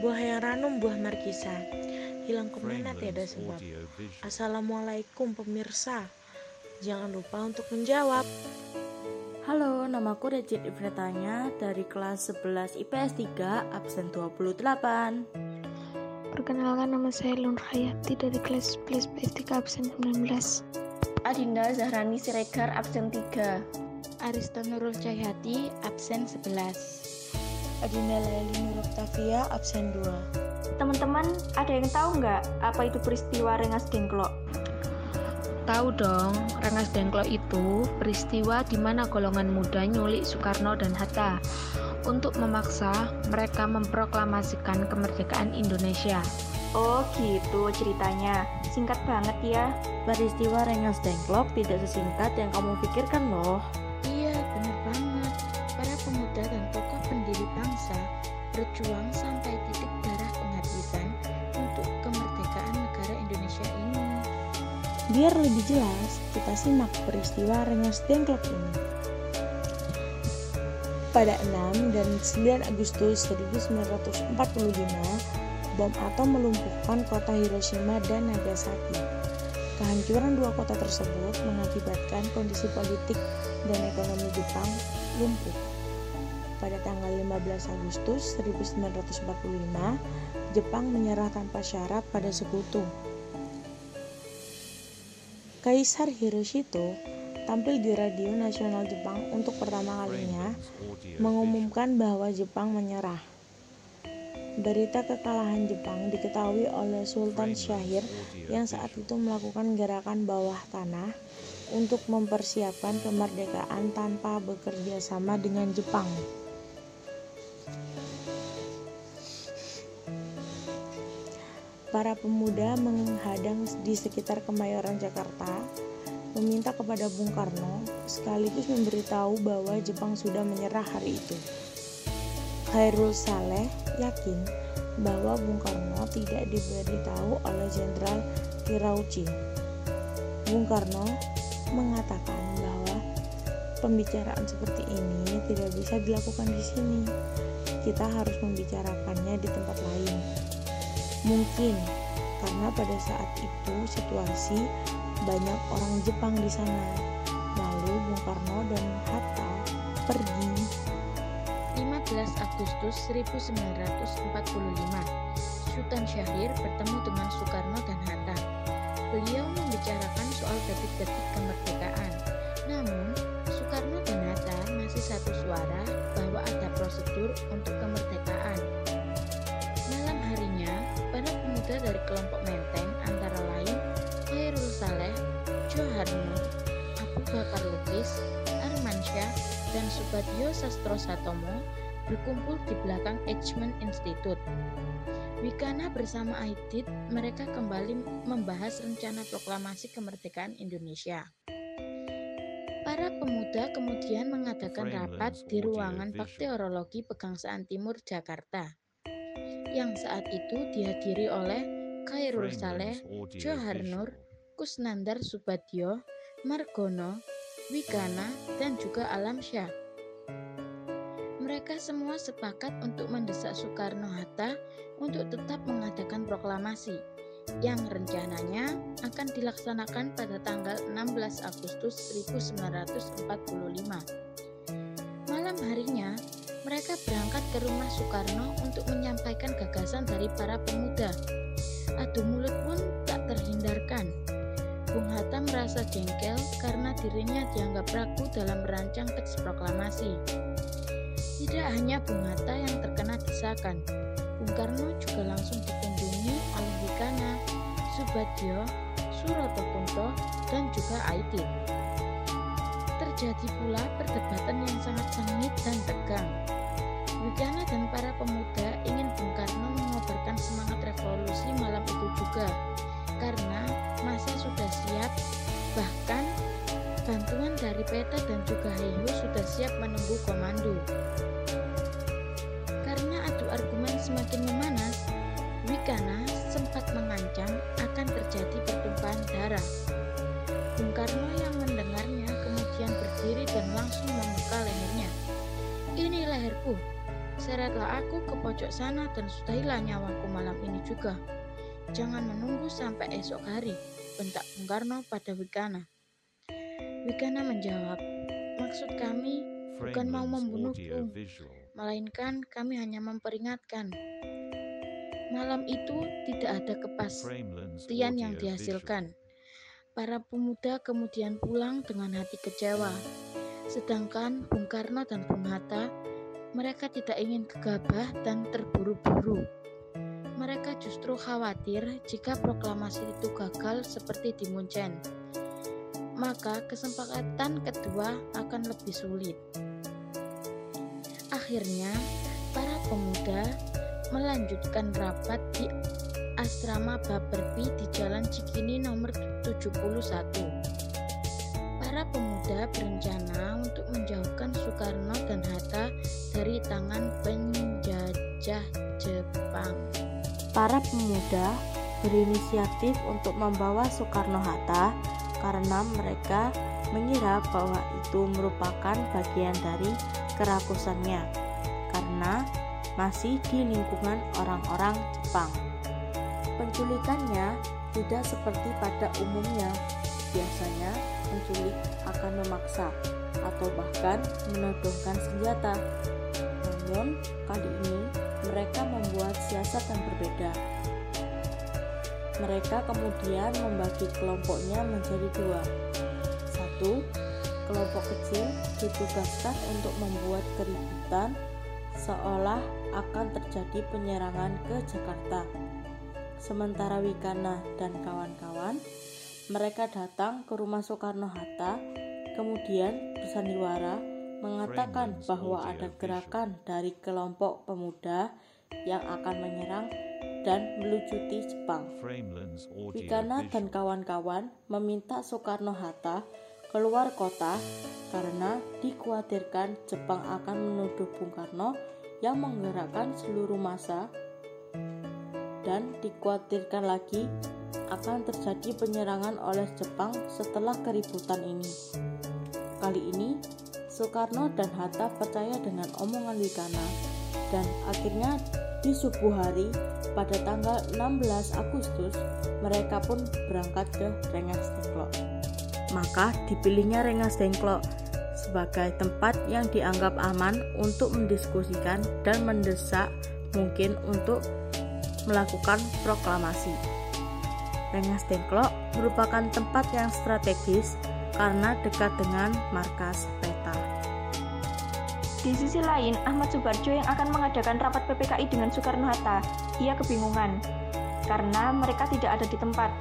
Buah heranum buah markisa. Hilang ke mana tiada sebab. Assalamualaikum pemirsa. Jangan lupa untuk menjawab. Halo, namaku Regit Ifretanya dari kelas 11 IPS 3 absen 28. Perkenalkan nama saya Lun Hayati dari kelas 11 IPS 3 absen 19. Adinda Zahrani Siregar absen 3. Arista Nurul Cahyati absen 11. Adinda Laili Nur Oktavia absen 2. Teman-teman, ada yang tahu nggak apa itu peristiwa Rengas Dengklok? Tahu dong, Rengas Dengklok itu peristiwa di mana golongan muda nyulik Soekarno dan Hatta untuk memaksa mereka memproklamasikan kemerdekaan Indonesia. Oh gitu ceritanya, singkat banget ya. Peristiwa Rengas Dengklok tidak sesingkat yang kamu pikirkan loh. Bangsa berjuang sampai titik darah penghabisan untuk kemerdekaan negara Indonesia ini. Biar lebih jelas, kita simak peristiwa Rengas Dengklok ini. Pada 6 dan 9 Agustus 1945, bom atom melumpuhkan kota Hiroshima dan Nagasaki. Kehancuran dua kota tersebut mengakibatkan kondisi politik dan ekonomi Jepang lumpuh. Pada tanggal 15 Agustus 1945, Jepang menyerah tanpa syarat pada sekutu. Kaisar Hiroshito tampil di radio nasional Jepang untuk pertama kalinya mengumumkan bahwa Jepang menyerah. Berita kekalahan Jepang diketahui oleh Sultan Syahir yang saat itu melakukan gerakan bawah tanah untuk mempersiapkan kemerdekaan tanpa bekerja sama dengan Jepang. Para pemuda menghadang di sekitar Kemayoran Jakarta meminta kepada Bung Karno sekaligus memberitahu bahwa Jepang sudah menyerah hari itu. Khairul Saleh yakin bahwa Bung Karno tidak diberitahu oleh Jenderal Tirauchi. Bung Karno mengatakan bahwa pembicaraan seperti ini tidak bisa dilakukan di sini. Kita harus membicarakannya di tempat lain. Mungkin karena pada saat itu situasi banyak orang Jepang di sana. Lalu Bung Karno dan Hatta pergi. 15 Agustus 1945, Sultan Syahrir bertemu dengan Soekarno dan Hatta. Beliau membicarakan soal detik-detik kemerdekaan. Namun, Soekarno dan Hatta masih satu suara bahwa ada prosedur untuk kemerdekaan. Subadyo Sastro Satomo berkumpul di belakang Edgeman Institute. Wikana bersama Aidit, mereka kembali membahas rencana proklamasi kemerdekaan Indonesia. Para pemuda kemudian mengadakan rapat di ruangan bakteriologi Pegangsaan Timur Jakarta, yang saat itu dihadiri oleh Khairul Saleh, Johar Nur, Kusnandar Subadyo, Margono, Wigana, dan juga Alam Syah. Mereka semua sepakat untuk mendesak Soekarno-Hatta untuk tetap mengadakan proklamasi yang rencananya akan dilaksanakan pada tanggal 16 Agustus 1945. Malam harinya, mereka berangkat ke rumah Soekarno untuk menyampaikan gagasan dari para pemuda. Adu mulut pun tak terhindarkan. Bung Hatta merasa jengkel karena dirinya dianggap ragu dalam merancang teks proklamasi. Tidak hanya Bung Hatta yang terkena desakan, Bung Karno juga langsung dikunjungi oleh Wikana, Subadyo, Suroto Kunto, dan juga Aidit. Terjadi pula perdebatan yang sangat sengit dan tegang. Wikana dan para pemuda dari Peta dan juga Heiho sudah siap menunggu komando. Karena adu argumen semakin memanas, Wikana sempat mengancam akan terjadi pertumpahan darah. Bung Karno yang mendengarnya kemudian berdiri dan langsung membuka lehernya. Ini leherku, Seretlah aku ke pojok sana dan sudahilah nyawaku malam ini juga. Jangan menunggu sampai esok hari, bentak Bung Karno pada Wikana. Wikana menjawab, maksud kami bukan mau membunuhku, melainkan kami hanya memperingatkan. Malam itu tidak ada kepastian yang dihasilkan. Para pemuda kemudian pulang dengan hati kecewa. Sedangkan Bung Karno dan Bung Hatta mereka tidak ingin gegabah dan terburu-buru. Mereka justru khawatir jika proklamasi itu gagal seperti di Munchen. Maka kesempatan kedua akan lebih sulit. Akhirnya, para pemuda melanjutkan rapat di asrama Baperpi di Jalan Cikini nomor 71 para pemuda berencana untuk menjauhkan Soekarno dan Hatta dari tangan penjajah Jepang. Para pemuda berinisiatif untuk membawa Soekarno-Hatta karena mereka mengira bahwa itu merupakan bagian dari kerakusannya karena masih di lingkungan orang-orang Jepang. Penculikannya tidak seperti pada umumnya biasanya penculik akan memaksa atau bahkan menodongkan senjata. Namun, kali ini mereka membuat siasat yang berbeda. Mereka kemudian membagi kelompoknya menjadi dua. Satu, kelompok kecil ditugaskan untuk membuat keributan seolah akan terjadi penyerangan ke Jakarta. Sementara Wikana dan kawan-kawan mereka datang ke rumah Soekarno-Hatta, kemudian bersandiwara mengatakan bahwa ada gerakan dari kelompok pemuda yang akan menyerang dan melucuti Jepang. Wikana dan kawan-kawan meminta Soekarno-Hatta keluar kota karena dikhawatirkan Jepang akan menuduh Bung Karno yang menggerakkan seluruh masa dan dikhawatirkan lagi akan terjadi penyerangan oleh Jepang setelah keributan ini. Kali ini, Soekarno dan Hatta percaya dengan omongan Wikana dan akhirnya di subuh hari pada tanggal 16 Agustus mereka pun berangkat ke Rengas Dengklok. Maka dipilihnya Rengas Dengklok sebagai tempat yang dianggap aman untuk mendiskusikan dan mendesak mungkin untuk melakukan proklamasi. Rengas Dengklok merupakan tempat yang strategis karena dekat dengan markas peta. Di sisi lain, Ahmad Subarjo yang akan mengadakan rapat PPKI dengan Soekarno-Hatta, ia kebingungan karena mereka tidak ada di tempat.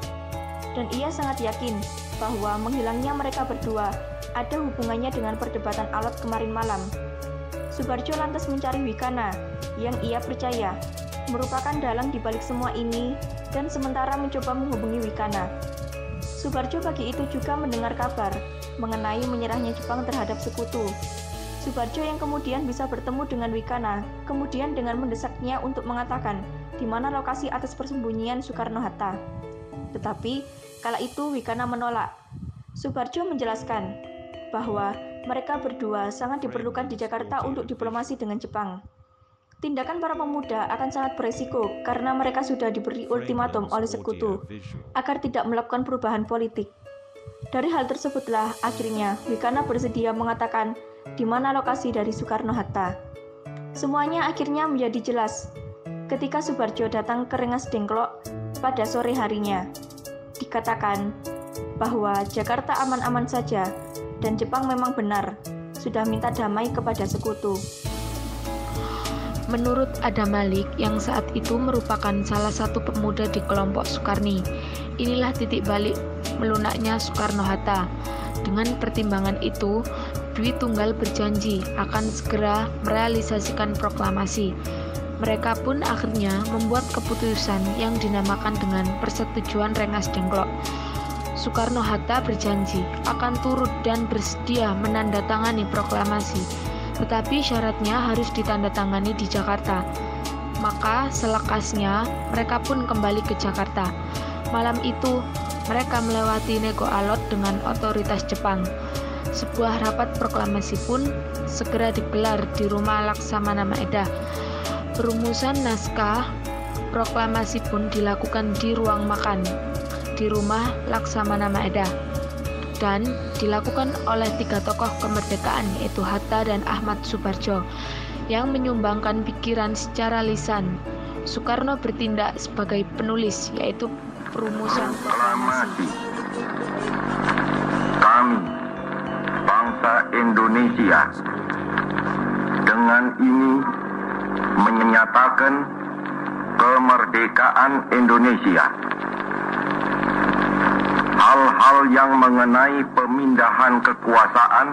Dan ia sangat yakin bahwa menghilangnya mereka berdua ada hubungannya dengan perdebatan alot kemarin malam. Subarjo lantas mencari Wikana yang ia percaya merupakan dalang dibalik semua ini dan sementara mencoba menghubungi Wikana. Subarjo pagi itu juga mendengar kabar mengenai menyerahnya Jepang terhadap sekutu. Subarjo yang kemudian bisa bertemu dengan Wikana, kemudian dengan mendesaknya untuk mengatakan di mana lokasi atas persembunyian Soekarno-Hatta. Tetapi, kala itu Wikana menolak. Subarjo menjelaskan bahwa mereka berdua sangat diperlukan di Jakarta untuk diplomasi dengan Jepang. Tindakan para pemuda akan sangat beresiko karena mereka sudah diberi ultimatum oleh sekutu agar tidak melakukan perubahan politik. Dari hal tersebutlah akhirnya Wikana bersedia mengatakan di mana lokasi dari Soekarno-Hatta. Semuanya akhirnya menjadi jelas ketika Subarjo datang ke Rengas Dengklok pada sore harinya. Dikatakan bahwa Jakarta aman-aman saja dan Jepang memang benar sudah minta damai kepada sekutu. Menurut Adam Malik yang saat itu merupakan salah satu pemuda di kelompok Soekarni, inilah titik balik melunaknya Soekarno-Hatta. Dengan pertimbangan itu, Dwi Tunggal berjanji akan segera merealisasikan proklamasi. Mereka pun akhirnya membuat keputusan yang dinamakan dengan Persetujuan Rengas Dengklok. Soekarno-Hatta berjanji akan turut dan bersedia menandatangani proklamasi tetapi syaratnya harus ditandatangani di Jakarta. Maka selekasnya mereka pun kembali ke Jakarta. Malam itu mereka melewati nego alot dengan otoritas Jepang. Sebuah rapat proklamasi pun segera digelar di rumah Laksamana Maeda. Perumusan naskah proklamasi pun dilakukan di ruang makan di rumah Laksamana Maeda dan dilakukan oleh tiga tokoh kemerdekaan yaitu Hatta dan Ahmad Subarjo yang menyumbangkan pikiran secara lisan. Soekarno bertindak sebagai penulis yaitu perumusan proklamasi. Kami, bangsa Indonesia, dengan ini menyatakan kemerdekaan Indonesia. Hal-hal yang mengenai pemindahan kekuasaan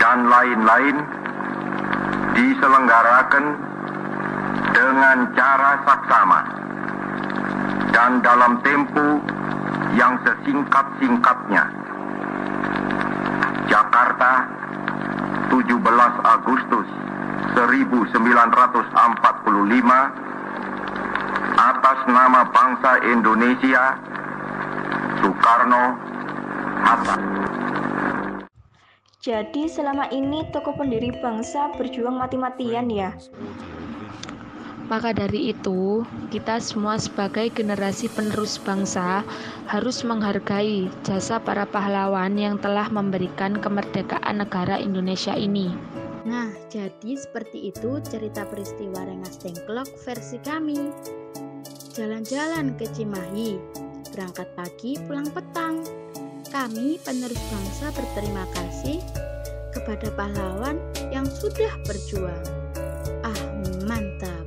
dan lain-lain diselenggarakan dengan cara saksama dan dalam tempo yang sesingkat-singkatnya. Jakarta, 17 Agustus 1945 atas nama bangsa Indonesia Soekarno Hatta. Jadi selama ini tokoh pendiri bangsa berjuang mati-matian ya? Maka dari itu, kita semua sebagai generasi penerus bangsa harus menghargai jasa para pahlawan yang telah memberikan kemerdekaan negara Indonesia ini. Nah, jadi seperti itu cerita peristiwa Rengas Dengklok versi kami. Jalan-jalan ke Cimahi, berangkat pagi pulang petang. Kami penerus bangsa berterima kasih kepada pahlawan yang sudah berjuang. Ah, mantap.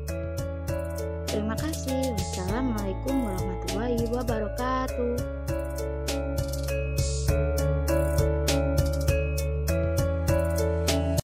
Terima kasih. Wassalamualaikum warahmatullahi wabarakatuh.